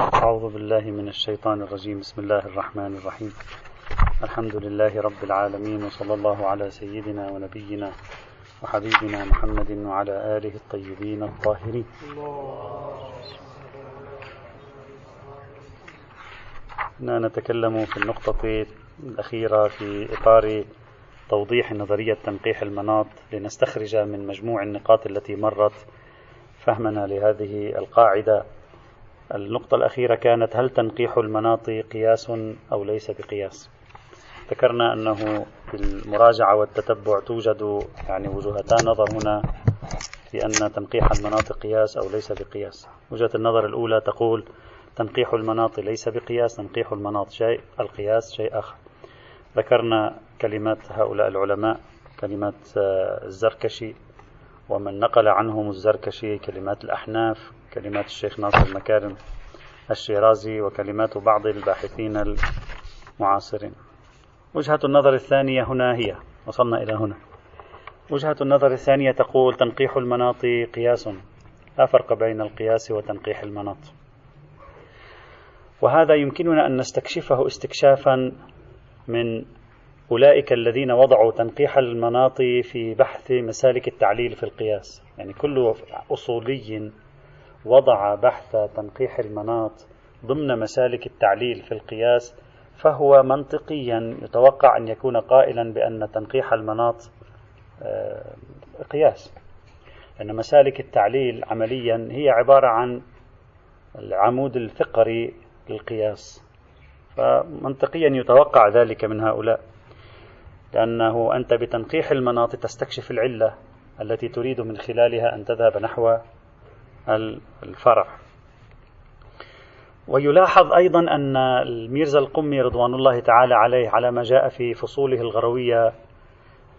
أعوذ بالله من الشيطان الرجيم. بسم الله الرحمن الرحيم. الحمد لله رب العالمين وصلى الله على سيدنا ونبينا وحبيبنا محمد وعلى آله الطيبين الطاهرين. كنا نتكلم في النقطة الأخيرة في إطار توضيح نظرية تنقيح المناط لنستخرج من مجموع النقاط التي مرت فهمنا لهذه القاعدة. النقطة الأخيرة كانت هل تنقيح المناط قياس أو ليس بقياس؟ ذكرنا أنه في المراجعة والتتبع توجد يعني وجهتا نظر هنا في أن تنقيح المناط قياس أو ليس بقياس. وجهة النظر الأولى تقول تنقيح المناط ليس بقياس تنقيح المناط شيء القياس شيء آخر. ذكرنا كلمات هؤلاء العلماء كلمات آه، الزركشي ومن نقل عنهم الزركشي كلمات الأحناف كلمات الشيخ ناصر المكارم الشيرازي وكلمات بعض الباحثين المعاصرين. وجهة النظر الثانية هنا هي وصلنا إلى هنا. وجهة النظر الثانية تقول تنقيح المناط قياس لا فرق بين القياس وتنقيح المناط. وهذا يمكننا أن نستكشفه استكشافا من أولئك الذين وضعوا تنقيح المناط في بحث مسالك التعليل في القياس. يعني كل أصولي وضع بحث تنقيح المناط ضمن مسالك التعليل في القياس فهو منطقيا يتوقع أن يكون قائلا بأن تنقيح المناط آه، قياس. لأن مسالك التعليل عمليا هي عبارة عن العمود الفقري للقياس. فمنطقيا يتوقع ذلك من هؤلاء. لأنه أنت بتنقيح المناط تستكشف العلة التي تريد من خلالها أن تذهب نحو الفرع ويلاحظ أيضا أن الميرزا القمي رضوان الله تعالى عليه على ما جاء في فصوله الغروية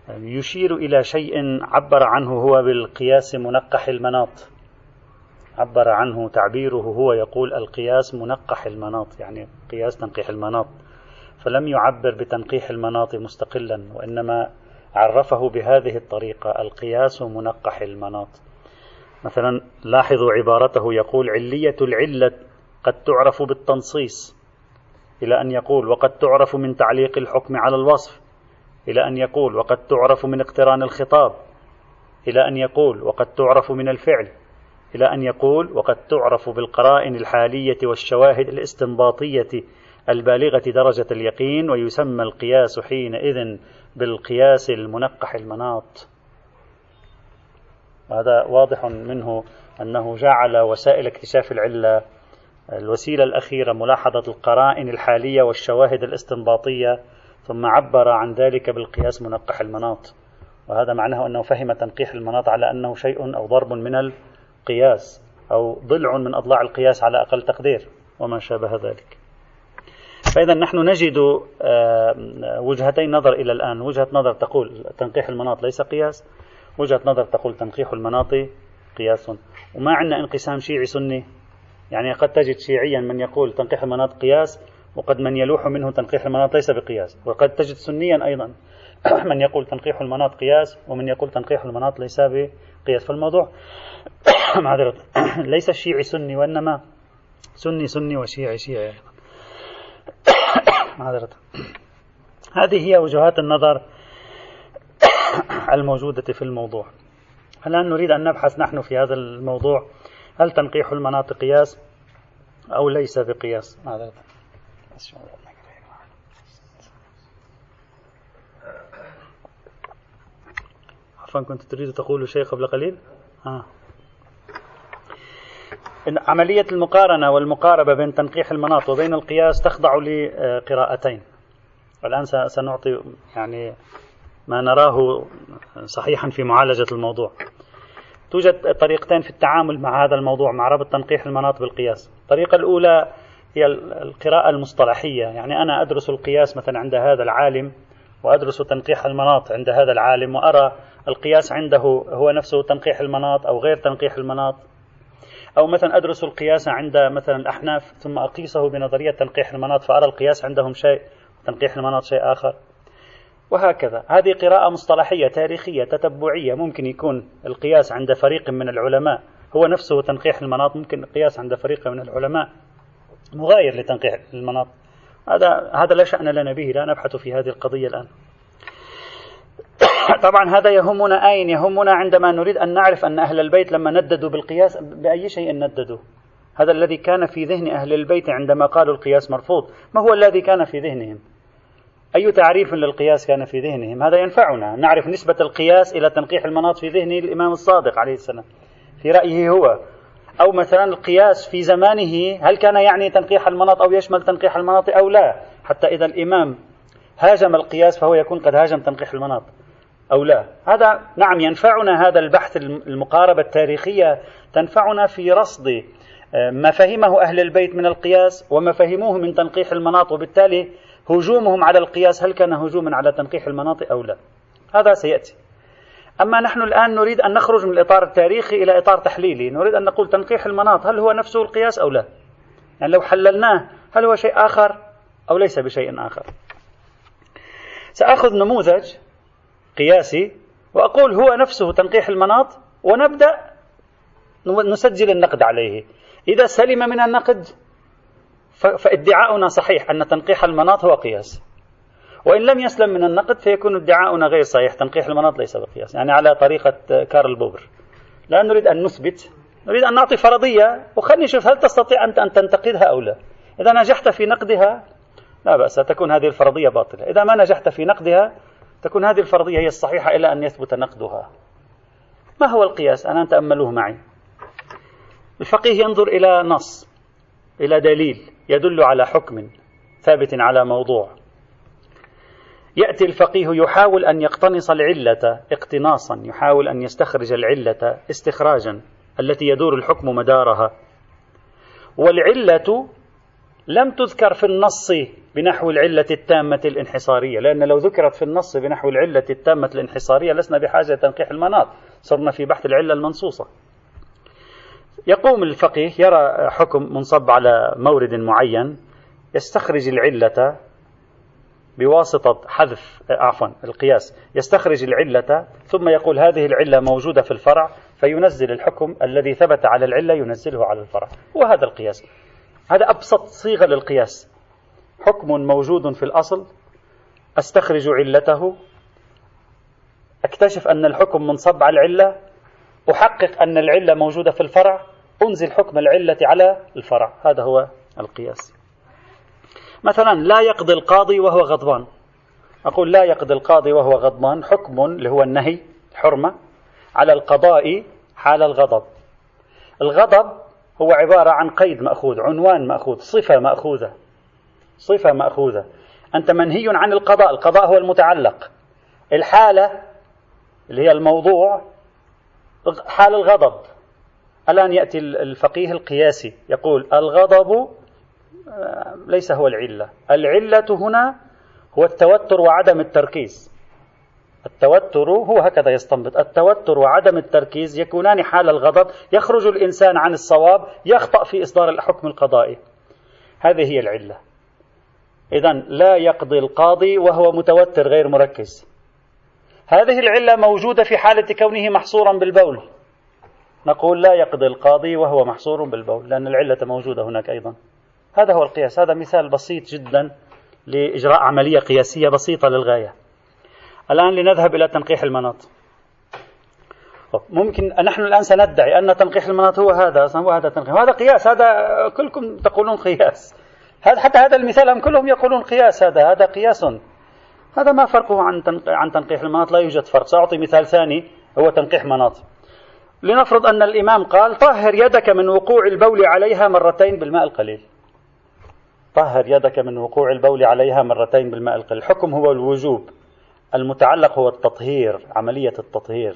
يشير إلى شيء عبر عنه هو بالقياس منقح المناط. عبر عنه تعبيره هو يقول القياس منقح المناط يعني قياس تنقيح المناط. فلم يعبر بتنقيح المناط مستقلا وإنما عرفه بهذه الطريقة القياس منقح المناط. مثلا لاحظوا عبارته يقول علية العلة قد تعرف بالتنصيص إلى أن يقول وقد تعرف من تعليق الحكم على الوصف إلى أن يقول وقد تعرف من اقتران الخطاب إلى أن يقول وقد تعرف من الفعل إلى أن يقول وقد تعرف بالقرائن الحالية والشواهد الاستنباطية البالغة درجة اليقين ويسمى القياس حينئذ بالقياس المنقح المناط. هذا واضح منه أنه جعل وسائل اكتشاف العلة الوسيلة الأخيرة ملاحظة القرائن الحالية والشواهد الاستنباطية ثم عبر عن ذلك بالقياس منقح المناط. وهذا معناه أنه فهم تنقيح المناط على أنه شيء أو ضرب من القياس أو ضلع من أضلاع القياس على أقل تقدير وما شابه ذلك. فإذا نحن نجد وجهتين نظر إلى الآن. وجهة نظر تقول تنقيح المناط ليس قياس وجهة نظر تقول تنقيح المناط قياس. وما عندنا انقسام شيعي سني. يعني قد تجد شيعيا من يقول تنقيح المناط قياس وقد من يلوح منه تنقيح المناط ليس بقياس. وقد تجد سنيا أيضا من يقول تنقيح المناط قياس ومن يقول تنقيح المناط ليس بقياس. فالموضوع معذرة ليس الشيعي سني وإنما سني سني وشيعي شيعي معذرة هذه هي وجهات النظر الموجودة في الموضوع. الآن نريد أن نبحث نحن في هذا الموضوع. هل تنقيح المناطق قياس أو ليس بقياس؟ معذرة عفوا كنت تريد تقول شيء قبل قليل؟ آه. عملية المقارنة والمقاربة بين تنقيح المناط وبين القياس تخضع لقراءتين. الآن سنعطي يعني ما نراه صحيحا في معالجة الموضوع. توجد طريقتين في التعامل مع هذا الموضوع مع ربط تنقيح المناط بالقياس. الطريقة الأولى هي القراءة المصطلحية. يعني أنا أدرس القياس مثلا عند هذا العالم وأدرس تنقيح المناط عند هذا العالم وأرى القياس عنده هو نفسه تنقيح المناط أو غير تنقيح المناط. أو مثلا أدرس القياس عند مثلا الأحناف ثم أقيسه بنظرية تنقيح المناط فأرى القياس عندهم شيء وتنقيح المناط شيء آخر. وهكذا. هذه قراءة مصطلحية تاريخية تتبعية. ممكن يكون القياس عند فريق من العلماء. هو نفسه تنقيح المناط. ممكن القياس عند فريق من العلماء. مغاير لتنقيح المناط. هذا هذا لا شأن لنا به. لا نبحث في هذه القضية الآن. طبعا هذا يهمنا أين؟ يهمنا عندما نريد أن نعرف أن أهل البيت لما نددوا بالقياس بأي شيء نددوا. هذا الذي كان في ذهن أهل البيت عندما قالوا القياس مرفوض. ما هو الذي كان في ذهنهم؟ أي تعريف للقياس كان في ذهنهم؟ هذا ينفعنا. نعرف نسبة القياس إلى تنقيح المناط في ذهن الإمام الصادق عليه السلام. في رأيه هو. أو مثلا القياس في زمانه هل كان يعني تنقيح المناط أو يشمل تنقيح المناط أو لا؟ حتى إذا الإمام هاجم القياس فهو يكون قد هاجم تنقيح المناط أو لا. هذا نعم ينفعنا هذا البحث المقاربة التاريخية تنفعنا في رصد آه، ما فهمه أهل البيت من القياس وما فهموه من تنقيح المناط وبالتالي هجومهم على القياس هل كان هجوما على تنقيح المناط أو لا؟ هذا سيأتي. أما نحن الآن نريد أن نخرج من الإطار التاريخي إلى إطار تحليلي. نريد أن نقول تنقيح المناط هل هو نفسه القياس أو لا؟ يعني لو حللناه هل هو شيء آخر أو ليس بشيء آخر؟ سأخذ نموذج قياسي وأقول هو نفسه تنقيح المناط ونبدأ نسجل النقد عليه. إذا سلم من النقد فادعاؤنا صحيح أن تنقيح المناط هو قياس. وإن لم يسلم من النقد فيكون ادعاؤنا غير صحيح تنقيح المناط ليس بقياس يعني على طريقة كارل بوبر. لا نريد أن نثبت نريد أن نعطي فرضية وخلني نشوف هل تستطيع أنت أن تنتقدها أو لا. إذا نجحت في نقدها لا بأس تكون هذه الفرضية باطلة. إذا ما نجحت في نقدها تكون هذه الفرضية هي الصحيحة إلى أن يثبت نقدها. ما هو القياس؟ أنا تأملوه معي. الفقيه ينظر إلى نص إلى دليل. يدل على حكم ثابت على موضوع. يأتي الفقيه يحاول أن يقتنص العلة اقتناصا يحاول أن يستخرج العلة استخراجا التي يدور الحكم مدارها. والعلة لم تذكر في النص بنحو العلة التامة الانحصارية لأن لو ذكرت في النص بنحو العلة التامة الانحصارية لسنا بحاجة لتنقيح المناط صرنا في بحث العلة المنصوصة. يقوم الفقيه يرى حكم منصب على مورد معين يستخرج العلة بواسطة حذف عفوا القياس يستخرج العلة ثم يقول هذه العلة موجودة في الفرع فينزل الحكم الذي ثبت على العلة ينزله على الفرع. وهذا القياس. هذا أبسط صيغة للقياس. حكم موجود في الأصل أستخرج علته أكتشف أن الحكم منصب على العلة أحقق أن العلة موجودة في الفرع أنزل حكم العلة على الفرع. هذا هو القياس. مثلا لا يقضي القاضي وهو غضبان. أقول لا يقضي القاضي وهو غضبان حكم اللي هو النهي حرمة على القضاء حال الغضب. الغضب هو عبارة عن قيد مأخوذ عنوان مأخوذ صفة مأخوذة. صفة مأخوذة. أنت منهي عن القضاء القضاء هو المتعلق. الحالة اللي هي الموضوع حال الغضب. الآن يأتي الفقيه القياسي يقول الغضب آه، ليس هو العلة. العلة هنا هو التوتر وعدم التركيز. التوتر هو هكذا يستنبط. التوتر وعدم التركيز يكونان حال الغضب. يخرج الإنسان عن الصواب يخطأ في إصدار الحكم القضائي. هذه هي العلة. إذا لا يقضي القاضي وهو متوتر غير مركز. هذه العلة موجودة في حالة كونه محصورا بالبول. نقول لا يقضي القاضي وهو محصور بالبول لأن العلة موجودة هناك أيضا. هذا هو القياس. هذا مثال بسيط جدا لإجراء عملية قياسية بسيطة للغاية. الآن لنذهب إلى تنقيح المناط. ممكن نحن الآن سندعي أن تنقيح المناط هو هذا هو هذا تنقيح هذا قياس هذا كلكم تقولون قياس. هذا حتى هذا المثال هم كلهم يقولون قياس هذا هذا قياس. هذا ما فرقه عن عن تنقيح المناط لا يوجد فرق. سأعطي مثال ثاني هو تنقيح مناط. لنفرض أن الإمام قال طهر يدك من وقوع البول عليها مرتين بالماء القليل. طهر يدك من وقوع البول عليها مرتين بالماء القليل. الحكم هو الوجوب. المتعلق هو التطهير عملية التطهير.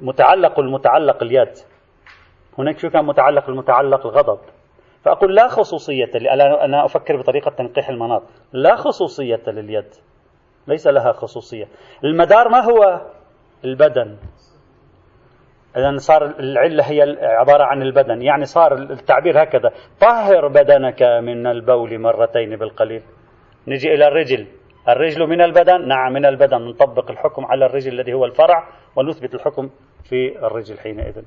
متعلق المتعلق اليد. هناك شو كان متعلق المتعلق؟ الغضب. فأقول لا خصوصية أنا أفكر بطريقة تنقيح المناط. لا خصوصية لليد. ليس لها خصوصية. المدار ما هو؟ البدن. إذا صار العلة هي عبارة عن البدن. يعني صار التعبير هكذا. طهر بدنك من البول مرتين بالقليل. نجي إلى الرجل. الرجل من البدن؟ نعم من البدن. نطبق الحكم على الرجل الذي هو الفرع ونثبت الحكم في الرجل حينئذ.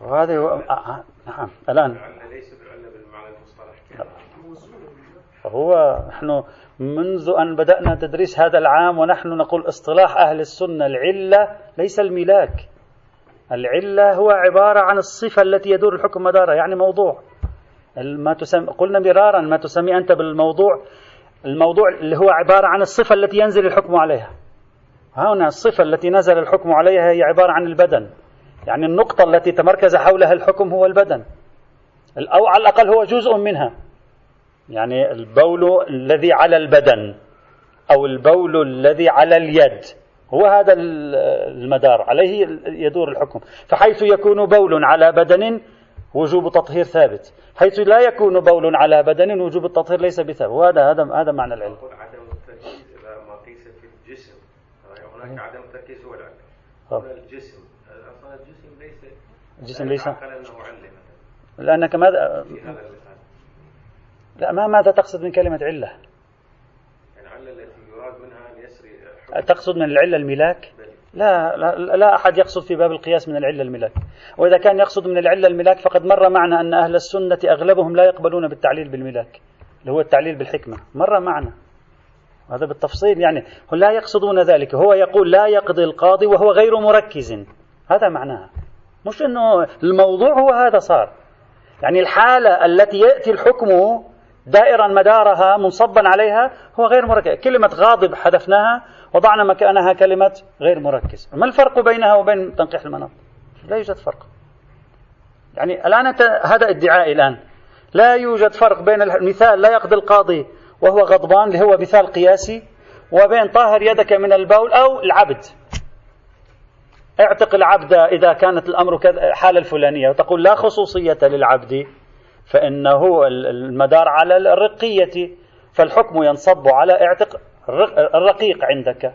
وهذا هو آه،, آه نعم الآن. فهو نحن منذ أن بدأنا تدريس هذا العام ونحن نقول اصطلاح أهل السنة العلة ليس الملاك. العلة هو عبارة عن الصفة التي يدور الحكم مدارها يعني موضوع. ما تسمي قلنا مرارا ما تسمي أنت بالموضوع. الموضوع اللي هو عبارة عن الصفة التي ينزل الحكم عليها. هنا الصفة التي نزل الحكم عليها هي عبارة عن البدن. يعني النقطة التي تمركز حولها الحكم هو البدن. أو على الأقل هو جزء منها. يعني البول الذي على البدن أو البول الذي على اليد هو هذا المدار عليه يدور الحكم. فحيث يكون بول على بدن وجوب تطهير ثابت حيث لا يكون بول على بدن وجوب التطهير ليس بثابت. وهذا هذا هذا معنى العلم. عدم التركيز ما قيس في الجسم. هناك عدم التركيز هو العلم. الجسم. أصلا الجسم ليس الجسم ليس لأنك ماذا؟ لا ما ماذا تقصد من كلمة علة؟ يعني علة التي يراد منها أن يسري تقصد من العلة الملاك؟ لا, لا لا أحد يقصد في باب القياس من العلة الملاك. وإذا كان يقصد من العلة الملاك فقد مر معنا أن أهل السنة أغلبهم لا يقبلون بالتعليل بالملاك اللي هو التعليل بالحكمة. مر معنا. هذا بالتفصيل يعني. لا يقصدون ذلك. هو يقول لا يقضي القاضي وهو غير مركز. هذا معناها. مش أنه الموضوع هو هذا صار. يعني الحالة التي يأتي الحكم دائرا مدارها منصبا عليها هو غير مركز. كلمة غاضب حذفناها وضعنا مكانها كلمة غير مركز. ما الفرق بينها وبين تنقيح المناط لا يوجد فرق. يعني الآن هذا ادعائي الآن. لا يوجد فرق بين المثال لا يقضي القاضي وهو غضبان اللي هو مثال قياسي وبين طاهر يدك من البول أو العبد. اعتق العبد إذا كانت الأمر حالة الفلانية وتقول لا خصوصية للعبد. فإنه المدار على الرقية فالحكم ينصب على اعتق الرقيق عندك.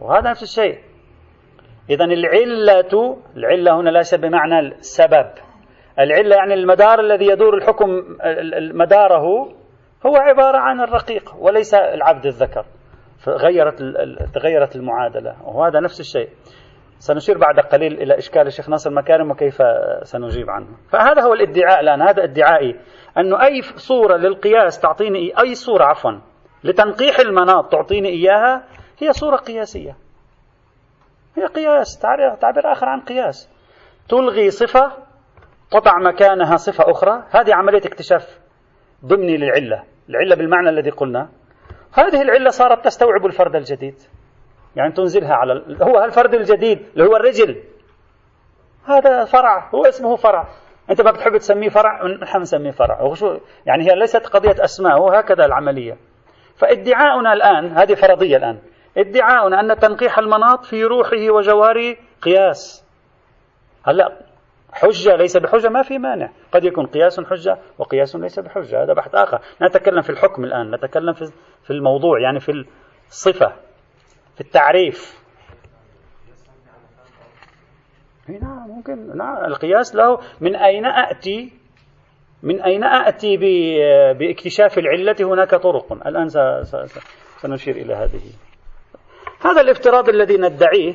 وهذا نفس الشيء. إذا العلة العلة هنا ليس بمعنى السبب. العلة يعني المدار الذي يدور الحكم مداره هو عبارة عن الرقيق وليس العبد الذكر. فغيرت تغيرت المعادلة. وهذا نفس الشيء. سنشير بعد قليل إلى إشكال الشيخ ناصر مكارم وكيف سنجيب عنه. فهذا هو الادعاء الآن هذا ادعائي أنه أي صورة للقياس تعطيني أي صورة عفوا لتنقيح المناط تعطيني إياها هي صورة قياسية. هي قياس تعبير آخر عن قياس. تلغي صفة تضع مكانها صفة أخرى هذه عملية اكتشاف ضمني للعلة العلة بالمعنى الذي قلنا. هذه العلة صارت تستوعب الفرد الجديد. يعني تنزلها على هو الفرد الجديد اللي هو الرجل. هذا فرع هو اسمه فرع. أنت ما بتحب تسميه فرع؟ نحن نسميه فرع. وشو يعني هي ليست قضية أسماء وهكذا العملية. فإدعاؤنا الآن هذه فرضية الآن. إدعاؤنا أن تنقيح المناط في روحه وجواره قياس. هلا حجة ليس بحجة ما في مانع. قد يكون قياس حجة وقياس ليس بحجة هذا بحث آخر. نتكلم في الحكم الآن نتكلم في الموضوع يعني في الصفة. في التعريف. نعم ممكن. نعم القياس له من أين أأتي؟ من أين أأتي باكتشاف العلة؟ هناك طرق. الآن سنشير إلى هذه. هذا الافتراض الذي ندعيه.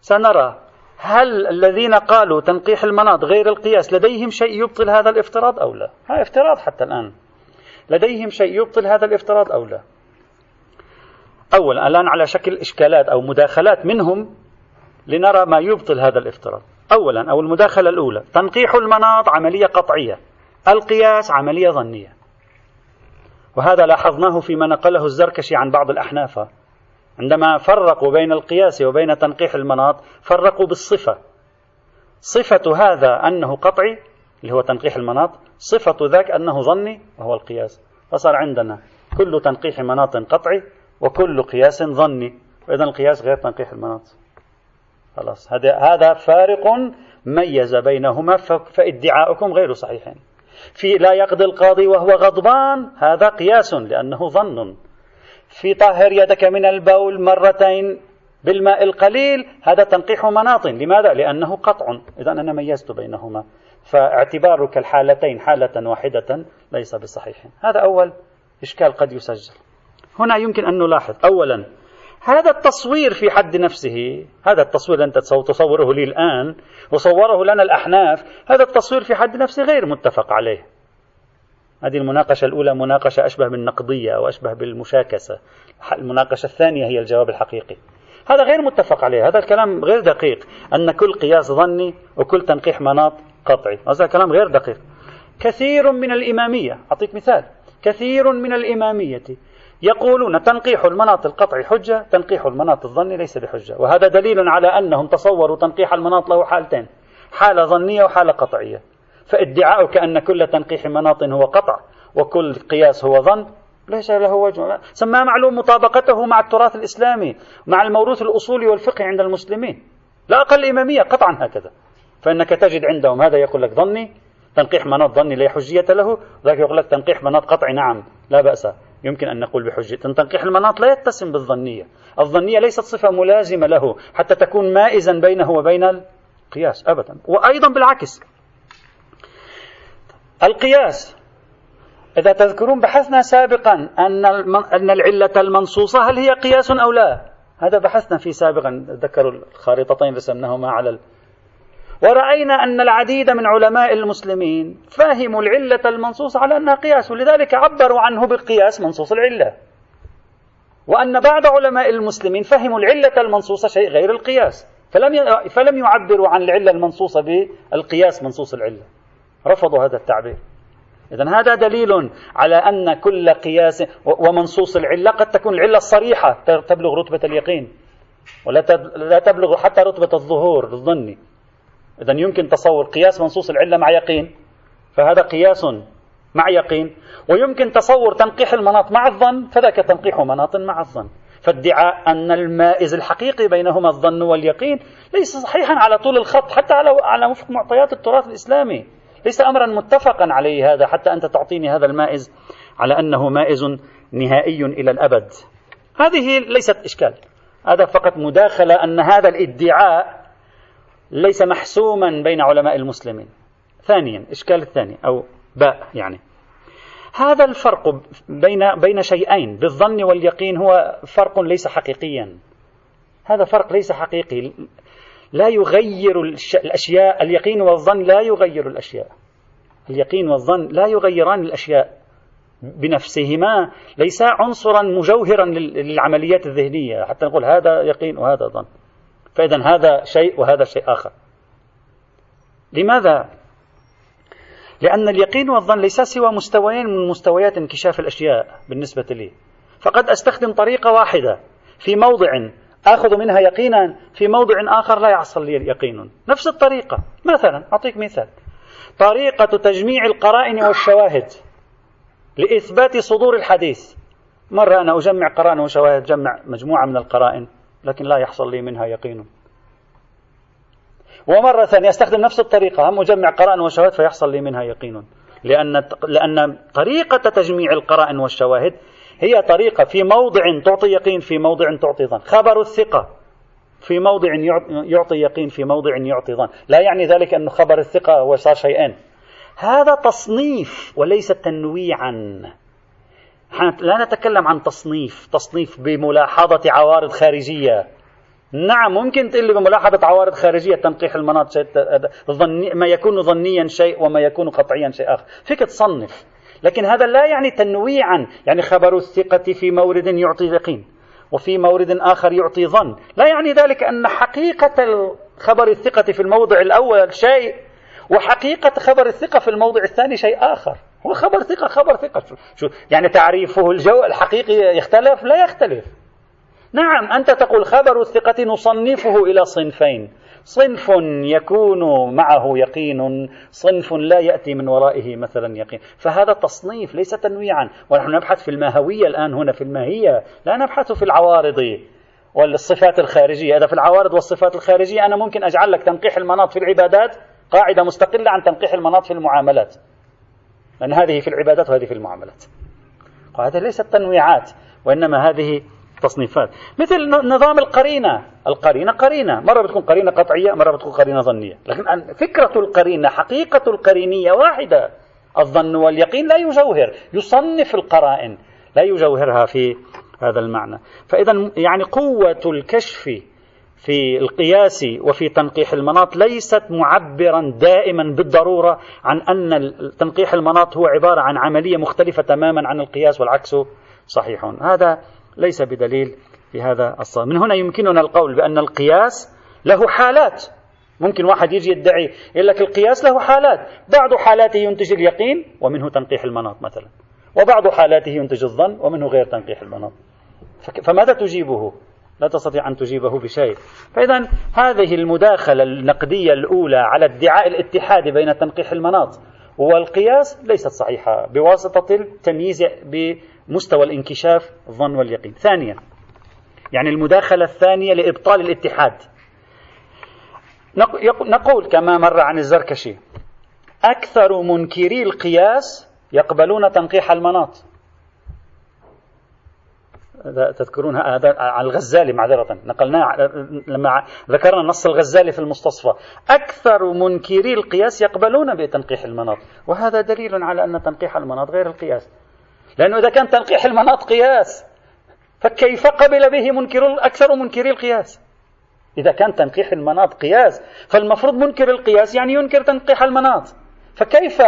سنرى هل الذين قالوا تنقيح المناط غير القياس لديهم شيء يبطل هذا الافتراض أو لا؟ هذا افتراض حتى الآن. لديهم شيء يبطل هذا الافتراض أو لا؟ أولا الآن على شكل إشكالات أو مداخلات منهم لنرى ما يبطل هذا الافتراض. أولا أو المداخلة الأولى تنقيح المناط عملية قطعية القياس عملية ظنية. وهذا لاحظناه فيما نقله الزركشي عن بعض الأحناف. عندما فرقوا بين القياس وبين تنقيح المناط فرقوا بالصفة. صفة هذا أنه قطعي اللي هو تنقيح المناط صفة ذاك أنه ظني وهو القياس. فصار عندنا كل تنقيح مناط قطعي وكل قياس ظني. وإذا القياس غير تنقيح المناط خلاص. هذا هذا فارق ميز بينهما فادعاؤكم غير صحيحين. في لا يقضي القاضي وهو غضبان هذا قياس لأنه ظن. في طهر يدك من البول مرتين بالماء القليل هذا تنقيح مناط. لماذا؟ لأنه قطع. إذا أنا ميزت بينهما. فاعتبارك الحالتين حالة واحدة ليس بصحيح هذا أول إشكال قد يسجل. هنا يمكن أن نلاحظ. أولا هذا التصوير في حد نفسه هذا التصوير أنت تصوره لي الآن وصوره لنا الأحناف هذا التصوير في حد نفسه غير متفق عليه. هذه المناقشة الأولى مناقشة أشبه بالنقضية أو أشبه بالمشاكسة. المناقشة الثانية هي الجواب الحقيقي. هذا غير متفق عليه. هذا الكلام غير دقيق. أن كل قياس ظني وكل تنقيح مناط قطعي. هذا الكلام غير دقيق. كثير من الإمامية أعطيك مثال كثير من الإمامية يقولون تنقيح المناط القطعي حجة تنقيح المناط الظني ليس بحجة. وهذا دليل على أنهم تصوروا تنقيح المناط له حالتين حالة ظنية وحالة قطعية. فادعاؤك أن كل تنقيح مناط هو قطع وكل قياس هو ظن ليس له وجه. سماه معلوم مطابقته مع التراث الإسلامي مع الموروث الأصولي والفقهي عند المسلمين. لا أقل إمامية قطعا هكذا. فإنك تجد عندهم هذا يقول لك ظني تنقيح مناط ظني لا حجية له ذاك يقول لك تنقيح مناط قطعي نعم لا بأس. يمكن أن نقول بحجة تنقيح المناط لا يتسم بالظنية الظنية ليست صفة ملازمة له حتى تكون مائزا بينه وبين القياس أبدا وأيضا بالعكس القياس إذا تذكرون بحثنا سابقا أن أن العلة المنصوصة هل هي قياس أو لا؟ هذا بحثنا فيه سابقا ذكروا الخارطتين رسمناهما على. ورأينا أن العديد من علماء المسلمين فهموا العلة المنصوصة على أنها قياس ولذلك عبروا عنه بالقياس منصوص العلة. وأن بعض علماء المسلمين فهموا العلة المنصوصة شيء غير القياس فلم فلم يعبروا عن العلة المنصوصة بالقياس منصوص العلة. رفضوا هذا التعبير. إذا هذا دليل على أن كل قياس ومنصوص العلة قد تكون العلة الصريحة تبلغ رتبة اليقين ولا لا تبلغ حتى رتبة الظهور الظني. إذا يمكن تصور قياس منصوص العلة مع يقين فهذا قياس مع يقين. ويمكن تصور تنقيح المناط مع الظن فذاك تنقيح مناط مع الظن. فادعاء أن المائز الحقيقي بينهما الظن واليقين ليس صحيحا على طول الخط حتى على على وفق معطيات التراث الإسلامي. ليس أمرا متفقا عليه هذا حتى أنت تعطيني هذا المائز على أنه مائز نهائي إلى الأبد. هذه ليست إشكال هذا فقط مداخلة أن هذا الادعاء ليس محسوما بين علماء المسلمين. ثانيا إشكال الثاني أو باء يعني. هذا الفرق بين بين شيئين بالظن واليقين هو فرق ليس حقيقيا. هذا فرق ليس حقيقي. لا يغير الأشياء. اليقين والظن لا يغير الأشياء. اليقين والظن لا يغيران الأشياء بنفسهما. ليس عنصرا مجوهرا للعمليات الذهنية. حتى نقول هذا يقين وهذا ظن. فإذا هذا شيء وهذا شيء آخر. لماذا؟ لأن اليقين والظن ليس سوى مستويين من مستويات انكشاف الأشياء بالنسبة لي. فقد أستخدم طريقة واحدة في موضع آخذ منها يقينا في موضع آخر لا يحصل لي يقين نفس الطريقة. مثلا أعطيك مثال. طريقة تجميع القرائن والشواهد لإثبات صدور الحديث. مرة أنا أجمع قرائن وشواهد جمع مجموعة من القرائن. لكن لا يحصل لي منها يقين. ومرة ثانية أستخدم نفس الطريقة هم أجمع قرائن وشواهد فيحصل لي منها يقين. لأن لأن طريقة تجميع القرائن والشواهد هي طريقة في موضع تعطي يقين في موضع تعطي ظن. خبر الثقة في موضع يعطي يقين في موضع يعطي ظن. لا يعني ذلك أن خبر الثقة هو صار شيئين هذا تصنيف وليس تنويعا. لا نتكلم عن تصنيف تصنيف بملاحظة عوارض خارجية. نعم ممكن تقول لي بملاحظة عوارض خارجية تنقيح المناط شيء ما يكون ظنيا شيء وما يكون قطعيا شيء آخر. فيك تصنف. لكن هذا لا يعني تنويعا. يعني خبر الثقة في مورد يعطي يقين وفي مورد آخر يعطي ظن. لا يعني ذلك أن حقيقة خبر الثقة في الموضع الأول شيء وحقيقة خبر الثقة في الموضع الثاني شيء آخر. هو خبر ثقة خبر ثقة. شو, شو يعني تعريفه الجو الحقيقي يختلف؟ لا يختلف. نعم أنت تقول خبر الثقة نصنفه إلى صنفين. صنف يكون معه يقين صنف لا يأتي من ورائه مثلا يقين. فهذا تصنيف ليس تنويعا. ونحن نبحث في الماهوية الآن هنا في الماهية. لا نبحث في العوارض والصفات الخارجية. هذا في العوارض والصفات الخارجية أنا ممكن أجعل لك تنقيح المناط في العبادات قاعدة مستقلة عن تنقيح المناط في المعاملات. لأن هذه في العبادات وهذه في المعاملات. وهذه ليست تنويعات وإنما هذه تصنيفات. مثل نظام القرينة. القرينة قرينة. مرة بتكون قرينة قطعية مرة بتكون قرينة ظنية. لكن فكرة القرينة حقيقة القرينية واحدة. الظن واليقين لا يجوهر. يصنف القرائن. لا يجوهرها في هذا المعنى. فإذا يعني قوة الكشف في القياس وفي تنقيح المناط ليست معبرا دائما بالضرورة عن أن تنقيح المناط هو عبارة عن عملية مختلفة تماما عن القياس والعكس صحيح. هذا ليس بدليل في هذا الصواب. من هنا يمكننا القول بأن القياس له حالات. ممكن واحد يجي يدعي يقول لك القياس له حالات. بعض حالاته ينتج اليقين ومنه تنقيح المناط مثلا. وبعض حالاته ينتج الظن ومنه غير تنقيح المناط. فماذا تجيبه؟ لا تستطيع أن تجيبه بشيء. فإذا هذه المداخلة النقدية الأولى على ادعاء الاتحاد بين تنقيح المناط والقياس ليست صحيحة. بواسطة التمييز بمستوى الانكشاف الظن واليقين. ثانيا يعني المداخلة الثانية لإبطال الاتحاد. نقول كما مر عن الزركشي أكثر منكري القياس يقبلون تنقيح المناط. تذكرون هذا على الغزالي معذرة. نقلناه لما ذكرنا نص الغزالي في المستصفى. أكثر منكري القياس يقبلون بتنقيح المناط. وهذا دليل على أن تنقيح المناط غير القياس. لأنه إذا كان تنقيح المناط قياس فكيف قبل به منكر أكثر منكري القياس؟ إذا كان تنقيح المناط قياس فالمفروض منكر القياس يعني ينكر تنقيح المناط. فكيف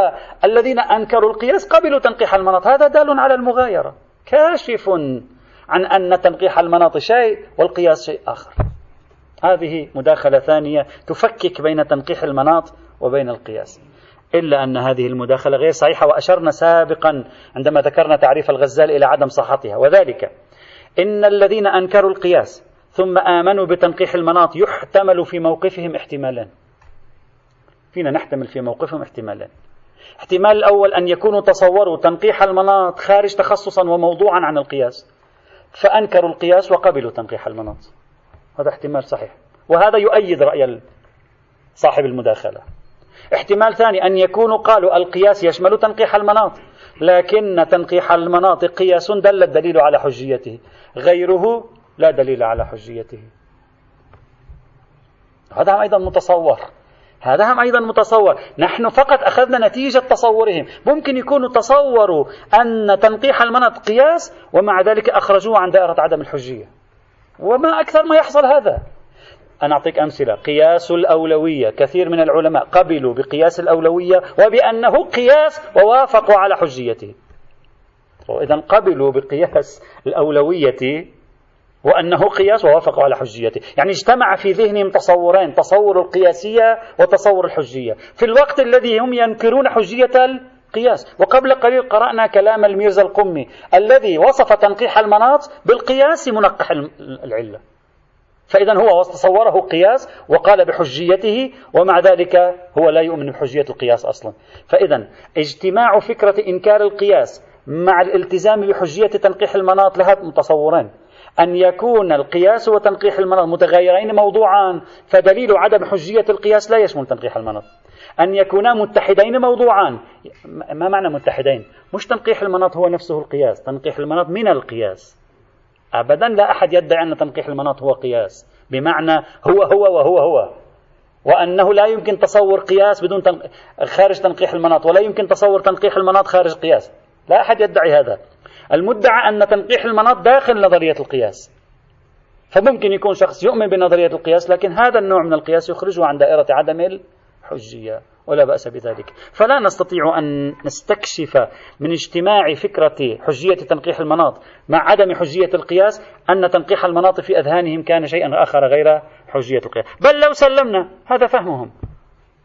الذين أنكروا القياس قبلوا تنقيح المناط؟ هذا دال على المغايرة. كاشف عن أن تنقيح المناط شيء والقياس شيء آخر. هذه مداخلة ثانية تفكك بين تنقيح المناط وبين القياس. إلا أن هذه المداخلة غير صحيحة وأشرنا سابقا عندما ذكرنا تعريف الغزال إلى عدم صحتها. وذلك إن الذين أنكروا القياس ثم آمنوا بتنقيح المناط يحتمل في موقفهم احتمالان. فينا نحتمل في موقفهم احتمالان. احتمال الأول أن يكونوا تصوروا تنقيح المناط خارج تخصصا وموضوعا عن القياس. فأنكروا القياس وقبلوا تنقيح المناط. هذا احتمال صحيح. وهذا يؤيد رأي صاحب المداخلة. احتمال ثاني أن يكونوا قالوا القياس يشمل تنقيح المناط. لكن تنقيح المناط قياس دل الدليل على حجيته. غيره لا دليل على حجيته. هذا أيضا متصور. هذا هم أيضا متصور. نحن فقط أخذنا نتيجة تصورهم. ممكن يكونوا تصوروا أن تنقيح المنط قياس ومع ذلك أخرجوه عن دائرة عدم الحجية. وما أكثر ما يحصل هذا. أنا أعطيك أمثلة. قياس الأولوية. كثير من العلماء قبلوا بقياس الأولوية وبأنه قياس ووافقوا على حجيته. إذا قبلوا بقياس الأولوية وأنه قياس ووافقوا على حجيته. يعني اجتمع في ذهنهم تصورين تصور القياسية وتصور الحجية. في الوقت الذي هم ينكرون حجية القياس. وقبل قليل قرأنا كلام الميرزا القمي الذي وصف تنقيح المناط بالقياس منقح العلة. فإذا هو تصوره قياس وقال بحجيته ومع ذلك هو لا يؤمن بحجية القياس أصلا. فإذا اجتماع فكرة إنكار القياس مع الالتزام بحجية تنقيح المناط لها متصورين. أن يكون القياس وتنقيح المناط متغيرين موضوعان فدليل عدم حجية القياس لا يشمل تنقيح المناط. أن يكونا متحدين موضوعان ما معنى متحدين؟ مش تنقيح المناط هو نفسه القياس تنقيح المناط من القياس. أبدا لا أحد يدعي أن تنقيح المناط هو قياس بمعنى هو هو وهو هو. وأنه لا يمكن تصور قياس بدون تنق... خارج تنقيح المناط ولا يمكن تصور تنقيح المناط خارج قياس. لا أحد يدعي هذا. المدعى أن تنقيح المناط داخل نظرية القياس. فممكن يكون شخص يؤمن بنظرية القياس لكن هذا النوع من القياس يخرجه عن دائرة عدم الحجية ولا بأس بذلك. فلا نستطيع أن نستكشف من اجتماع فكرة حجية تنقيح المناط مع عدم حجية القياس أن تنقيح المناط في أذهانهم كان شيئا آخر غير حجية القياس. بل لو سلمنا هذا فهمهم.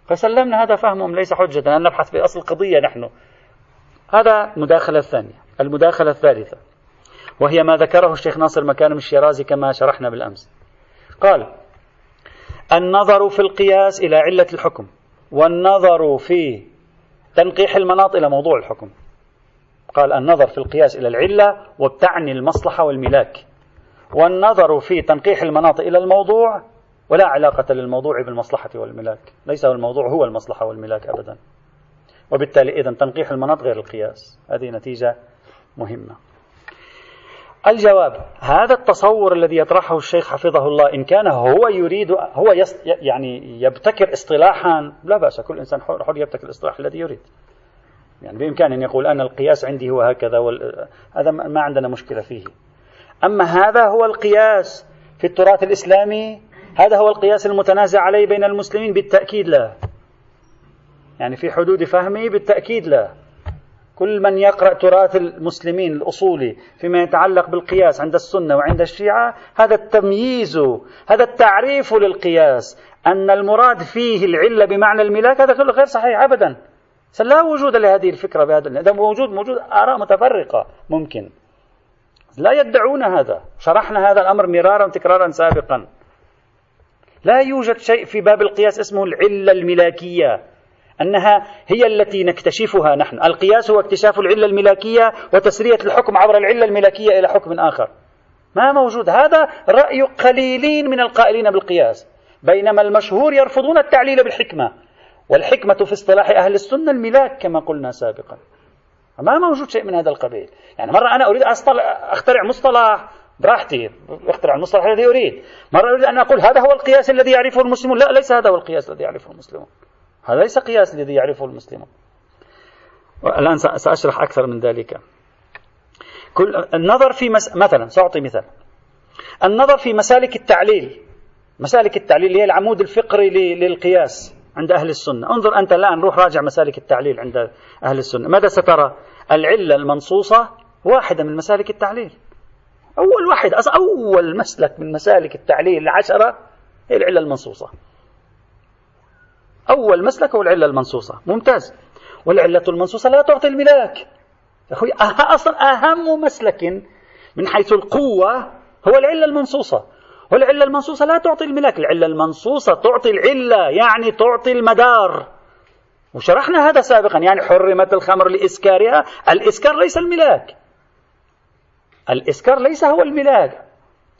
فسلمنا هذا فهمهم ليس حجة أن نبحث في أصل القضية نحن. هذا المداخلة الثانية المداخلة الثالثة وهي ما ذكره الشيخ ناصر مكارم الشيرازي كما شرحنا بالأمس. قال النظر في القياس إلى علة الحكم والنظر في تنقيح المناط إلى موضوع الحكم. قال النظر في القياس إلى العلة وبتعني المصلحة والملاك. والنظر في تنقيح المناط إلى الموضوع ولا علاقة للموضوع بالمصلحة والملاك. ليس الموضوع هو المصلحة والملاك أبدا. وبالتالي إذا تنقيح المناط غير القياس. هذه نتيجة مهمة. الجواب هذا التصور الذي يطرحه الشيخ حفظه الله إن كان هو يريد هو يعني يبتكر اصطلاحا لا بأس كل إنسان حر يبتكر الاصطلاح الذي يريد. يعني بإمكانه أن يقول أنا القياس عندي هو هكذا وال... هذا ما عندنا مشكلة فيه. أما هذا هو القياس في التراث الإسلامي هذا هو القياس المتنازع عليه بين المسلمين بالتأكيد لا. يعني في حدود فهمه بالتأكيد لا. كل من يقرأ تراث المسلمين الأصولي فيما يتعلق بالقياس عند السنة وعند الشيعة هذا التمييز هذا التعريف للقياس أن المراد فيه العلة بمعنى الملاك هذا كله غير صحيح أبدا. لا وجود لهذه الفكرة بهذا هذا موجود موجود آراء متفرقة ممكن. لا يدعون هذا. شرحنا هذا الأمر مرارا وتكرارا سابقا. لا يوجد شيء في باب القياس اسمه العلة الملاكية. أنها هي التي نكتشفها نحن. القياس هو اكتشاف العلة الملاكية وتسرية الحكم عبر العلة الملاكية إلى حكم آخر. ما موجود. هذا رأي قليلين من القائلين بالقياس. بينما المشهور يرفضون التعليل بالحكمة. والحكمة في اصطلاح أهل السنة الملاك كما قلنا سابقا. ما موجود شيء من هذا القبيل. يعني مرة أنا أريد أخترع مصطلح. براحتي. اخترع المصطلح الذي أريد. مرة أريد أن أقول هذا هو القياس الذي يعرفه المسلمون. لا ليس هذا هو القياس الذي يعرفه المسلمون. هذا ليس قياس الذي يعرفه المسلمون. الآن سأشرح أكثر من ذلك. كل النظر في مس... مثلا سأعطي مثال. النظر في مسالك التعليل. مسالك التعليل هي العمود الفقري للقياس عند أهل السنة. انظر أنت الآن روح راجع مسالك التعليل عند أهل السنة. ماذا سترى؟ العلة المنصوصة واحدة من مسالك التعليل. أول واحد أول مسلك من مسالك التعليل العشرة هي العلة المنصوصة. أول مسلك هو العلة المنصوصة. ممتاز. والعلة المنصوصة لا تعطي الملاك. أخوي أصلا أهم مسلك من حيث القوة هو العلة المنصوصة. والعلة المنصوصة لا تعطي الملاك. العلة المنصوصة تعطي العلة يعني تعطي المدار. وشرحنا هذا سابقا يعني حرمت الخمر لإسكارها. الإسكار ليس الملاك. الإسكار ليس هو الملاك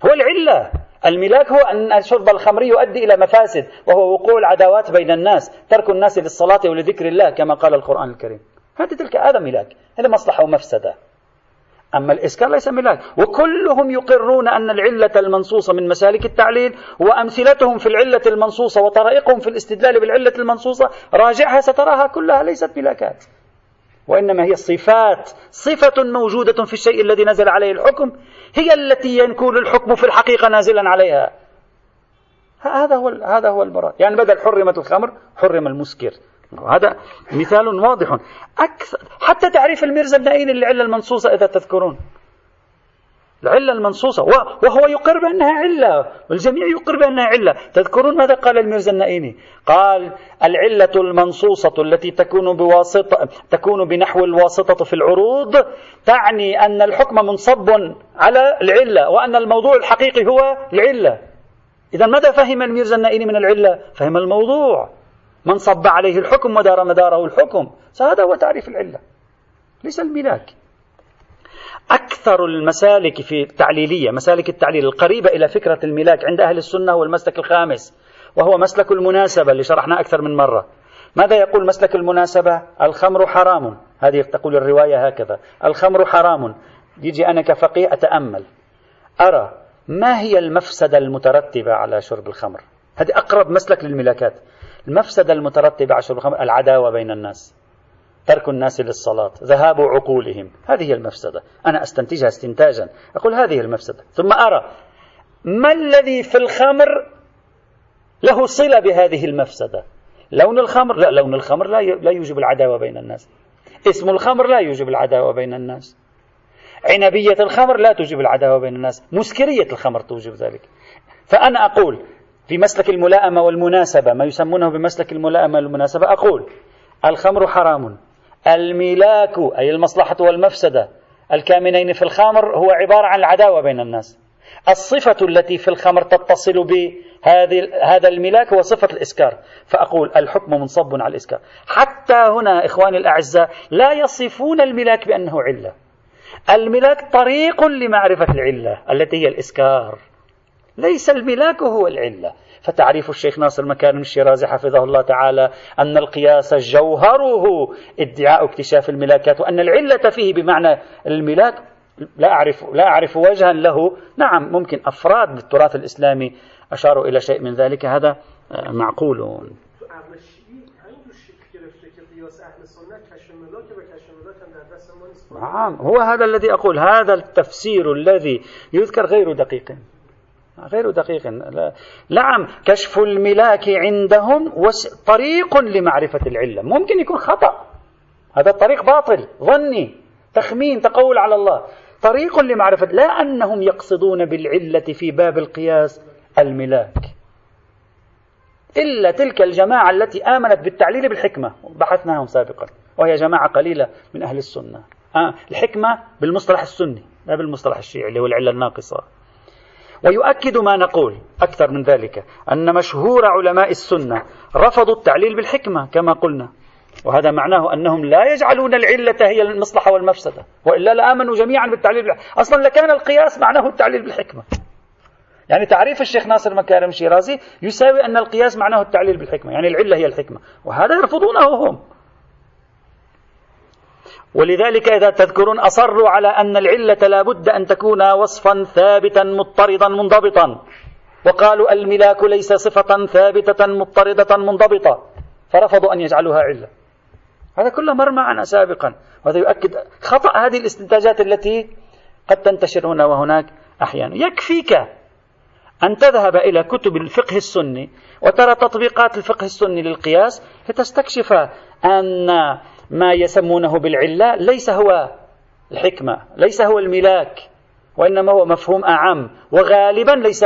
هو العلة. الملاك هو أن شرب الخمر يؤدي إلى مفاسد وهو وقوع العداوات بين الناس ترك الناس للصلاة ولذكر الله كما قال القرآن الكريم. هذه تلك هذا ملاك هذا مصلحة ومفسدة. أما الإسكار ليس ملاك. وكلهم يقرون أن العلة المنصوصة من مسالك التعليل وأمثلتهم في العلة المنصوصة وطرائقهم في الاستدلال بالعلة المنصوصة راجعها ستراها كلها ليست ملاكات. وإنما هي صفات صفة موجودة في الشيء الذي نزل عليه الحكم هي التي يكون الحكم في الحقيقة نازلا عليها. هذا هو هذا هو المراد. يعني بدل حرمت الخمر حرم المسكر. هذا مثال واضح. أكثر حتى تعريف الميرزا النائين للعلة المنصوصة إذا تذكرون. العلة المنصوصة. وهو يقر بأنها علة. والجميع يقر بأنها علة. تذكرون ماذا قال الميرزا النائيني قال العلة المنصوصة التي تكون بواسطة تكون بنحو الواسطة في العروض تعني أن الحكم منصب على العلة وأن الموضوع الحقيقي هو العلة. إذا ماذا فهم الميرزا النائيني من العلة؟ فهم الموضوع. من صب عليه الحكم ودار مداره الحكم. فهذا هو تعريف العلة. ليس الملاك. أكثر المسالك في التعليلية مسالك التعليل القريبة إلى فكرة الملاك عند أهل السنة هو المسلك الخامس وهو مسلك المناسبة اللي شرحناه أكثر من مرة. ماذا يقول مسلك المناسبة؟ الخمر حرام. هذه تقول الرواية هكذا. الخمر حرام. يجي أنا كفقيه أتأمل. أرى ما هي المفسدة المترتبة على شرب الخمر؟ هذه أقرب مسلك للملاكات. المفسدة المترتبة على شرب الخمر العداوة بين الناس. ترك الناس للصلاة ذهاب عقولهم. هذه المفسدة. أنا أستنتجها استنتاجا. أقول هذه المفسدة. ثم أرى ما الذي في الخمر له صلة بهذه المفسدة؟ لون الخمر؟ لا لون الخمر لا لا يوجب العداوة بين الناس. اسم الخمر لا يوجب العداوة بين الناس. عنبية الخمر لا توجب العداوة بين الناس. مسكرية الخمر توجب ذلك. فأنا أقول في مسلك الملائمة والمناسبة ما يسمونه بمسلك الملائمة والمناسبة أقول الخمر حرام. الملاك أي المصلحة والمفسدة الكامنين في الخمر هو عبارة عن العداوة بين الناس. الصفة التي في الخمر تتصل بهذه هذا الملاك هو صفة الإسكار. فأقول الحكم منصب على الإسكار. حتى هنا إخواني الأعزاء لا يصفون الملاك بأنه علة. الملاك طريق لمعرفة العلة التي هي الإسكار. ليس الملاك هو العلة. فتعريف الشيخ ناصر مكارم الشيرازي حفظه الله تعالى أن القياس جوهره ادعاء اكتشاف الملاكات وأن العلة فيه بمعنى الملاك. لا أعرف لا أعرف وجها له. نعم ممكن أفراد بالتراث الإسلامي أشاروا إلى شيء من ذلك. هذا معقول. نعم هو هذا الذي أقول. هذا التفسير الذي يذكر غير دقيق. غير دقيق. نعم كشف الملاك عندهم طريق لمعرفة العلة. ممكن يكون خطأ. هذا الطريق باطل ظني تخمين تقول على الله. طريق لمعرفة لا أنهم يقصدون بالعلة في باب القياس الملاك. إلا تلك الجماعة التي آمنت بالتعليل بالحكمة. بحثناهم سابقا. وهي جماعة قليلة من أهل السنة. آه الحكمة بالمصطلح السني لا بالمصطلح الشيعي اللي هو العلة الناقصة. ويؤكد ما نقول أكثر من ذلك أن مشهور علماء السنة رفضوا التعليل بالحكمة كما قلنا. وهذا معناه أنهم لا يجعلون العلة هي المصلحة والمفسدة وإلا لآمنوا جميعا بالتعليل بالحكمة. أصلا لكان القياس معناه التعليل بالحكمة. يعني تعريف الشيخ ناصر مكارم الشيرازي يساوي أن القياس معناه التعليل بالحكمة يعني العلة هي الحكمة. وهذا يرفضونه هم. ولذلك إذا تذكرون أصروا على أن العلة لا بد أن تكون وصفا ثابتا مضطردا منضبطا. وقالوا الملاك ليس صفة ثابتة مضطردة منضبطة. فرفضوا أن يجعلوها علة. هذا كله مر معنا سابقا. وهذا يؤكد خطأ هذه الاستنتاجات التي قد تنتشر هنا وهناك أحيانا. يكفيك أن تذهب إلى كتب الفقه السني وترى تطبيقات الفقه السني للقياس لتستكشف أن ما يسمونه بالعلة ليس هو الحكمة ليس هو الملاك وإنما هو مفهوم أعم وغالبا ليس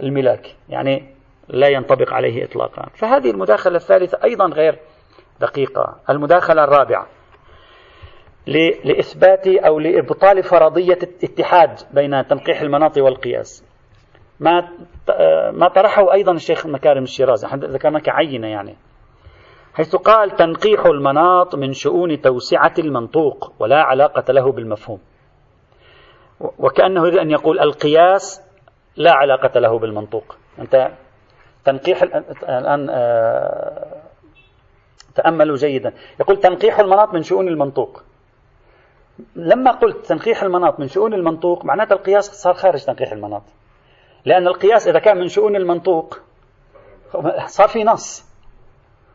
الملاك يعني لا ينطبق عليه إطلاقا. فهذه المداخلة الثالثة أيضا غير دقيقة. المداخلة الرابعة لإثبات أو لإبطال فرضية الاتحاد بين تنقيح المناط والقياس. ما ما طرحه أيضا الشيخ مكارم الشيرازي ذكرنا كعينة يعني. حيث قال تنقيح المناط من شؤون توسعة المنطوق ولا علاقة له بالمفهوم. وكأنه يريد أن يقول القياس لا علاقة له بالمنطوق. أنت تنقيح الآن آه، تأملوا جيدا. يقول تنقيح المناط من شؤون المنطوق. لما قلت تنقيح المناط من شؤون المنطوق معناته القياس صار خارج تنقيح المناط. لأن القياس إذا كان من شؤون المنطوق صار في نص.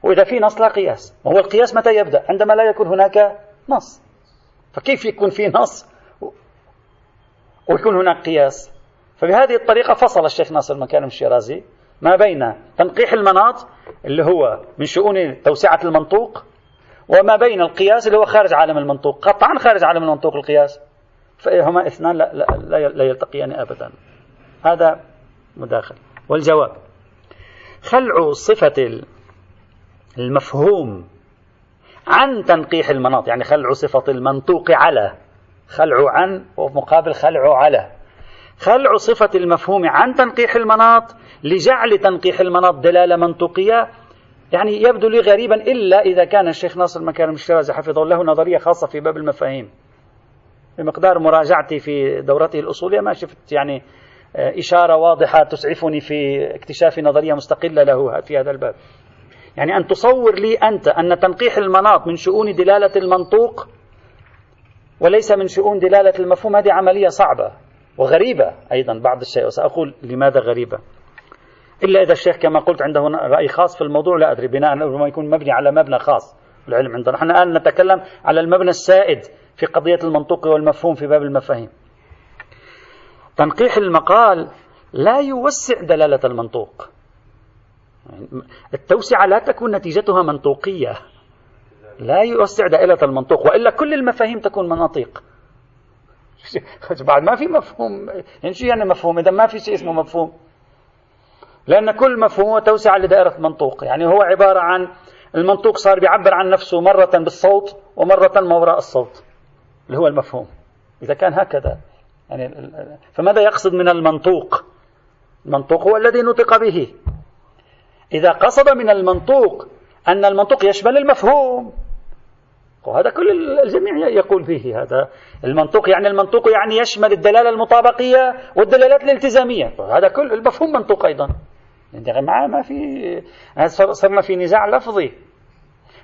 وإذا في نص لا قياس. وهو القياس متى يبدأ؟ عندما لا يكون هناك نص. فكيف يكون في نص ويكون هناك قياس؟ فبهذه الطريقة فصل الشيخ ناصر مكارم الشيرازي ما بين تنقيح المناط اللي هو من شؤون توسعة المنطوق وما بين القياس اللي هو خارج عالم المنطوق. قطعا خارج عالم المنطوق القياس. فهما اثنان لا, لا, لا, لا يلتقيان أبدا. هذا مداخل. والجواب خلع صفة المفهوم عن تنقيح المناط يعني خلع صفة المنطوق على خلع عن ومقابل خلع على. خلع صفة المفهوم عن تنقيح المناط لجعل تنقيح المناط دلالة منطقية يعني يبدو لي غريبا إلا إذا كان الشيخ ناصر مكارم الشيرازي حفظه الله نظرية خاصة في باب المفاهيم. بمقدار مراجعتي في دورته الأصولية ما شفت يعني آه، إشارة واضحة تسعفني في اكتشاف نظرية مستقلة له في هذا الباب. يعني أن تصور لي أنت أن تنقيح المناط من شؤون دلالة المنطوق وليس من شؤون دلالة المفهوم هذه عملية صعبة وغريبة أيضا بعض الشيء وسأقول لماذا غريبة. إلا إذا الشيخ كما قلت عنده رأي خاص في الموضوع لا أدري بناء ربما يكون مبني على مبنى خاص العلم عندنا. نحن الآن نتكلم على المبنى السائد في قضية المنطوق والمفهوم في باب المفاهيم. تنقيح المقال لا يوسع دلالة المنطوق. التوسعة لا تكون نتيجتها منطوقية. لا يوسع دائرة المنطوق وإلا كل المفاهيم تكون مناطيق. بعد ما في مفهوم يعني شو يعني مفهوم إذا ما في شيء اسمه مفهوم. لأن كل مفهوم هو توسعة لدائرة منطوق يعني هو عبارة عن المنطوق صار بيعبر عن نفسه مرة بالصوت ومرة ما وراء الصوت اللي هو المفهوم. إذا كان هكذا يعني فماذا يقصد من المنطوق؟ المنطوق هو الذي نطق به. إذا قصد من المنطوق أن المنطوق يشمل المفهوم. وهذا كل الجميع يقول فيه هذا. المنطوق يعني المنطوق يعني يشمل الدلالة المطابقية والدلالات الالتزامية. هذا كل المفهوم منطوق أيضا. يعني ما في صرنا في نزاع لفظي.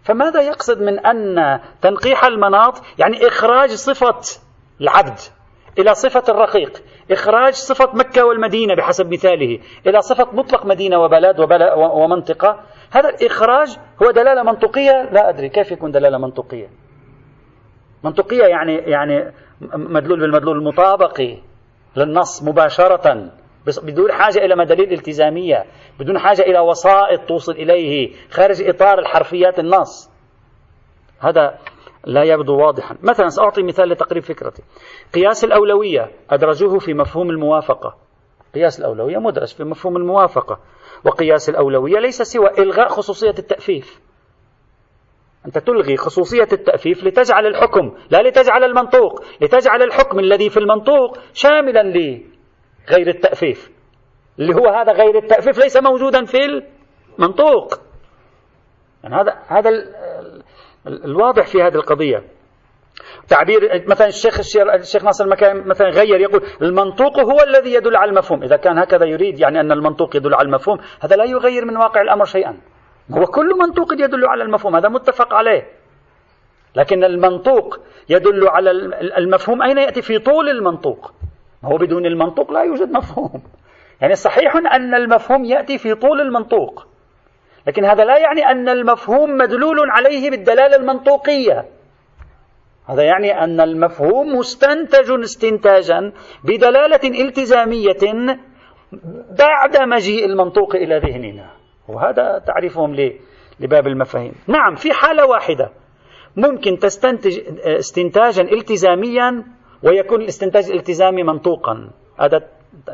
فماذا يقصد من أن تنقيح المناط يعني إخراج صفة العبد؟ إلى صفة الرقيق. إخراج صفة مكة والمدينة بحسب مثاله. إلى صفة مطلق مدينة وبلد ومنطقة. هذا الإخراج هو دلالة منطقية. لا أدري كيف يكون دلالة منطقية. منطقية يعني يعني مدلول بالمدلول المطابقي للنص مباشرة بدون حاجة إلى مدلول التزامية بدون حاجة إلى وسائط توصل إليه خارج إطار الحرفيات النص. هذا لا يبدو واضحا. مثلا سأعطي مثال لتقريب فكرتي. قياس الأولوية أدرجوه في مفهوم الموافقة. قياس الأولوية مدرج في مفهوم الموافقة. وقياس الأولوية ليس سوى إلغاء خصوصية التأفيف. أنت تلغي خصوصية التأفيف لتجعل الحكم لا لتجعل المنطوق لتجعل الحكم الذي في المنطوق شاملا لغير التأفيف. اللي هو هذا غير التأفيف ليس موجودا في المنطوق. يعني هذا هذا الواضح في هذه القضية. تعبير مثلا الشيخ الشيخ ناصر المكان مثلا غير يقول المنطوق هو الذي يدل على المفهوم. إذا كان هكذا يريد يعني أن المنطوق يدل على المفهوم هذا لا يغير من واقع الأمر شيئا. هو كل منطوق يدل على المفهوم هذا متفق عليه. لكن المنطوق يدل على المفهوم أين يأتي في طول المنطوق؟ هو بدون المنطوق لا يوجد مفهوم. يعني صحيح أن المفهوم يأتي في طول المنطوق. لكن هذا لا يعني أن المفهوم مدلول عليه بالدلالة المنطوقية. هذا يعني أن المفهوم مستنتج استنتاجا بدلالة التزامية بعد مجيء المنطوق إلى ذهننا. وهذا تعريفهم لباب المفاهيم. نعم في حالة واحدة. ممكن تستنتج استنتاجا التزاميا ويكون الاستنتاج الالتزامي منطوقا. هذا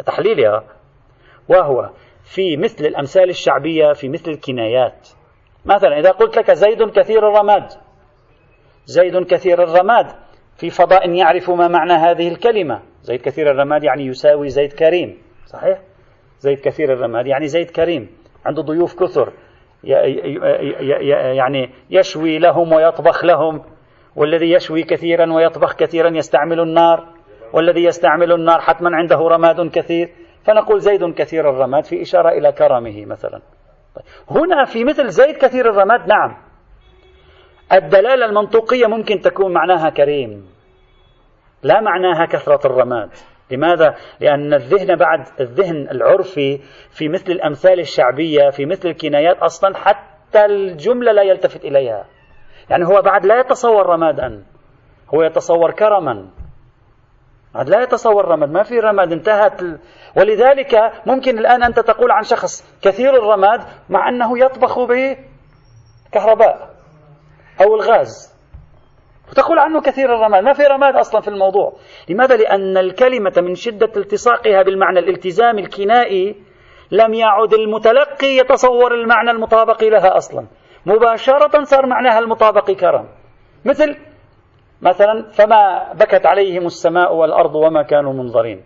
تحليلها. وهو في مثل الأمثال الشعبية في مثل الكنايات. مثلا إذا قلت لك زيد كثير الرماد زيد كثير الرماد في فضاء يعرف ما معنى هذه الكلمة. زيد كثير الرماد يعني يساوي زيد كريم. صحيح؟ زيد كثير الرماد يعني زيد كريم عنده ضيوف كثر يعني يشوي لهم ويطبخ لهم. والذي يشوي كثيرا ويطبخ كثيرا يستعمل النار. والذي يستعمل النار حتما عنده رماد كثير. فنقول زيد كثير الرماد في إشارة إلى كرمه مثلا. طيب، هنا في مثل زيد كثير الرماد نعم. الدلالة المنطوقية ممكن تكون معناها كريم لا معناها كثرة الرماد. لماذا؟ لأن الذهن بعد الذهن العرفي في مثل الأمثال الشعبية في مثل الكنايات أصلا حتى الجملة لا يلتفت إليها. يعني هو بعد لا يتصور رمادا هو يتصور كرما. بعد لا يتصور رماد ما في رماد انتهت ولذلك ممكن الآن أنت تقول عن شخص كثير الرماد مع أنه يطبخ بكهرباء أو الغاز. وتقول عنه كثير الرماد ما في رماد أصلا في الموضوع. لماذا؟ لأن الكلمة من شدة التصاقها بالمعنى الالتزامي الكنائي لم يعد المتلقي يتصور المعنى المطابق لها أصلا. مباشرة صار معناها المطابق كرم. مثل مثلا فما بكت عليهم السماء والأرض وما كانوا منظرين.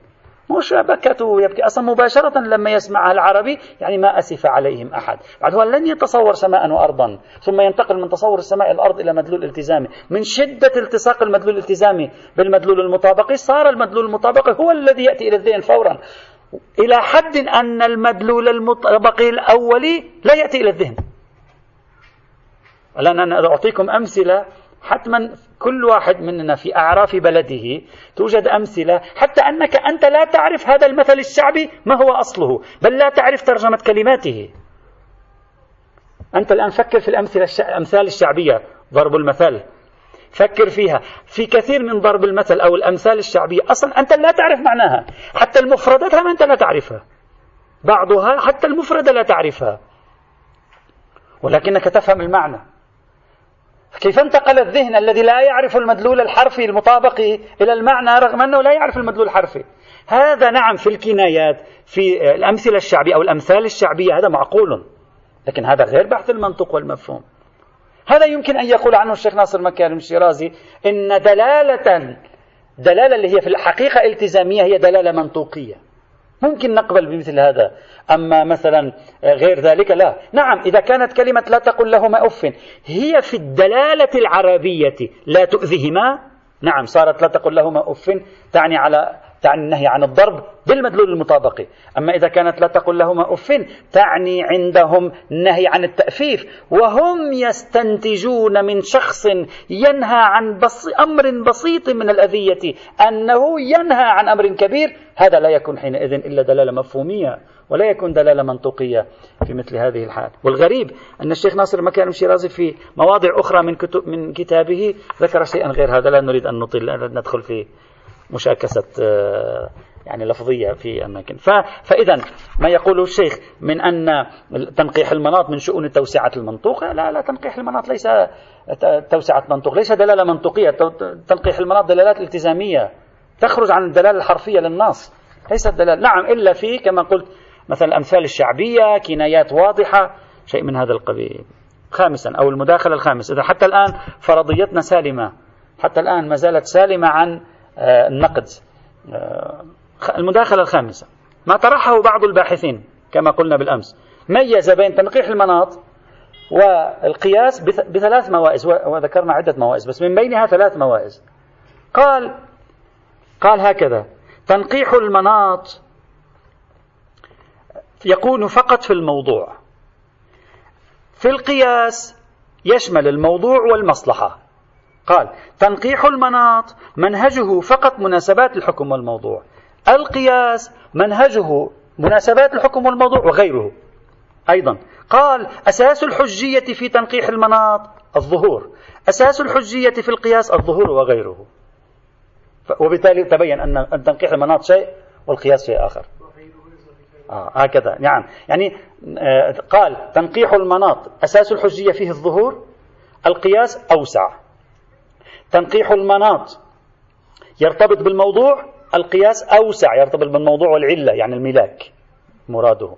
مش بكته يبكي. أصلا مباشرة لما يسمعها العربي يعني ما أسف عليهم أحد. بعد هو لن يتصور سماء وأرضا ثم ينتقل من تصور السماء الأرض إلى مدلول التزامي من شدة التصاق المدلول الالتزامي بالمدلول المطابقي صار المدلول المطابقي هو الذي يأتي إلى الذهن فورا. إلى حد أن المدلول المطابقي الأولي لا يأتي إلى الذهن. الآن أنا أعطيكم أمثلة حتما كل واحد مننا في أعراف بلده توجد أمثلة حتى أنك أنت لا تعرف هذا المثل الشعبي ما هو أصله بل لا تعرف ترجمة كلماته. أنت الآن فكر في الأمثلة الأمثال الشعبية ضرب المثل. فكر فيها. في كثير من ضرب المثل أو الأمثال الشعبية أصلا أنت لا تعرف معناها. حتى المفردات هم أنت لا تعرفها. بعضها حتى المفردة لا تعرفها. ولكنك تفهم المعنى. كيف انتقل الذهن الذي لا يعرف المدلول الحرفي المطابق إلى المعنى رغم أنه لا يعرف المدلول الحرفي؟ هذا نعم في الكنايات في الأمثلة الشعبية أو الأمثال الشعبية هذا معقول. لكن هذا غير بحث المنطق والمفهوم. هذا يمكن أن يقول عنه الشيخ ناصر مكارم الشيرازي إن دلالة دلالة اللي هي في الحقيقة التزامية هي دلالة منطوقية. ممكن نقبل بمثل هذا. أما مثلا غير ذلك لا. نعم إذا كانت كلمة لا تقل لهما أف هي في الدلالة العربية لا تؤذهما نعم صارت لا تقل لهما أف تعني على تعني النهي عن الضرب بالمدلول المطابق. أما إذا كانت لا تقل لهما أف تعني عندهم نهي عن التأفيف. وهم يستنتجون من شخص ينهى عن بص... أمر بسيط من الأذية أنه ينهى عن أمر كبير. هذا لا يكون حينئذ إلا دلالة مفهومية ولا يكون دلالة منطقية في مثل هذه الحال. والغريب أن الشيخ ناصر مكان الشيرازي في مواضع أخرى من, كتب من كتابه ذكر شيئا غير هذا. لا نريد أن نطيل ندخل في مشاكسة آه، يعني لفظية في أماكن فإذا ما يقوله الشيخ من أن تنقيح المناط من شؤون توسعة المنطوق لا لا تنقيح المناط ليس توسعة منطوق ليس دلالة منطقية تنقيح المناط دلالات التزامية. تخرج عن الدلالة الحرفية للنص. ليست دلالة. نعم إلا في كما قلت مثلا الأمثال الشعبية كنايات واضحة شيء من هذا القبيل. خامسا أو المداخلة الخامس. إذا حتى الآن فرضيتنا سالمة. حتى الآن ما زالت سالمة عن النقد. آه، المداخلة الخامسة. ما طرحه بعض الباحثين كما قلنا بالأمس. ميز بين تنقيح المناط والقياس بثلاث موائز وذكرنا عدة موائز بس من بينها ثلاث موائز. قال قال هكذا تنقيح المناط يكون فقط في الموضوع. في القياس يشمل الموضوع والمصلحة. قال تنقيح المناط منهجه فقط مناسبات الحكم والموضوع. القياس منهجه مناسبات الحكم والموضوع وغيره. أيضا قال أساس الحجية في تنقيح المناط الظهور. أساس الحجية في القياس الظهور وغيره. وبالتالي تبين أن تنقيح المناط شيء والقياس شيء آخر. آه هكذا. نعم. يعني آه قال تنقيح المناط أساس الحجية فيه الظهور. القياس أوسع. تنقيح المناط. يرتبط بالموضوع القياس أوسع يرتبط بالموضوع والعلة يعني الملاك مراده.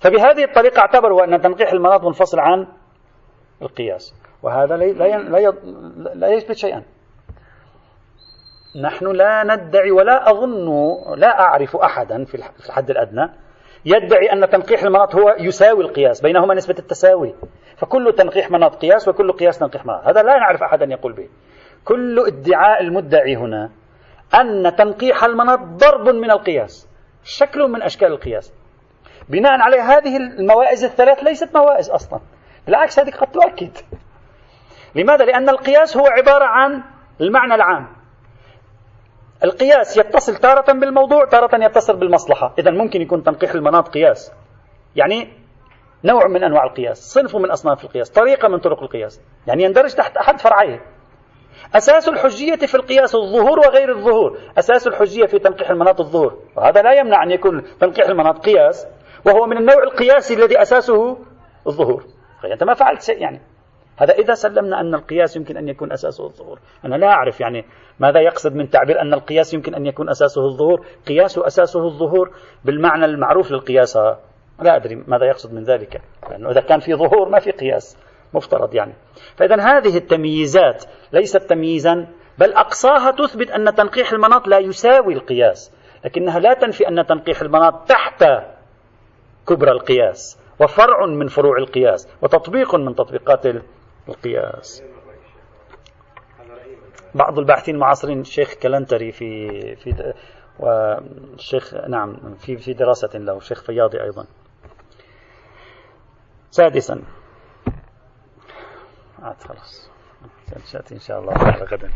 فبهذه الطريقة اعتبروا أن تنقيح المناط منفصل عن القياس. وهذا لا لا لا يثبت شيئا. نحن لا ندعي ولا أظن لا أعرف أحدا في الحد الأدنى يدعي أن تنقيح المناط هو يساوي القياس بينهما نسبة التساوي. فكل تنقيح مناط قياس وكل قياس تنقيح مناط. هذا لا نعرف أحدا يقول به. كل ادعاء المدعي هنا أن تنقيح المناط ضرب من القياس شكل من أشكال القياس. بناء عليه هذه الموائز الثلاث ليست موائز أصلا بالعكس هذه قد تؤكد. لماذا؟ لأن القياس هو عبارة عن المعنى العام. القياس يتصل تارة بالموضوع تارة يتصل بالمصلحة. إذا ممكن يكون تنقيح المناط قياس. يعني نوع من أنواع القياس صنف من أصناف القياس طريقة من طرق القياس. يعني يندرج تحت أحد فرعيه أساس الحجية في القياس الظهور وغير الظهور. أساس الحجية في تنقيح المناط الظهور. وهذا لا يمنع أن يكون تنقيح المناط قياس وهو من النوع القياسي الذي أساسه الظهور. أنت ما فعلت شيء يعني. هذا إذا سلمنا أن القياس يمكن أن يكون أساسه الظهور. أنا لا أعرف يعني ماذا يقصد من تعبير أن القياس يمكن أن يكون أساسه الظهور. قياس أساسه الظهور بالمعنى المعروف للقياس. لا أدري ماذا يقصد من ذلك. لأنه إذا كان في ظهور ما في قياس. مفترض يعني. فإذا هذه التمييزات ليست تمييزا بل أقصاها تثبت أن تنقيح المناط لا يساوي القياس لكنها لا تنفي أن تنقيح المناط تحت كبرى القياس وفرع من فروع القياس وتطبيق من تطبيقات القياس. بعض الباحثين المعاصرين الشيخ كلنتري في في والشيخ نعم في في دراسة له الشيخ فياضي أيضا. سادسا خلاص. إن شاء الله. على غدا.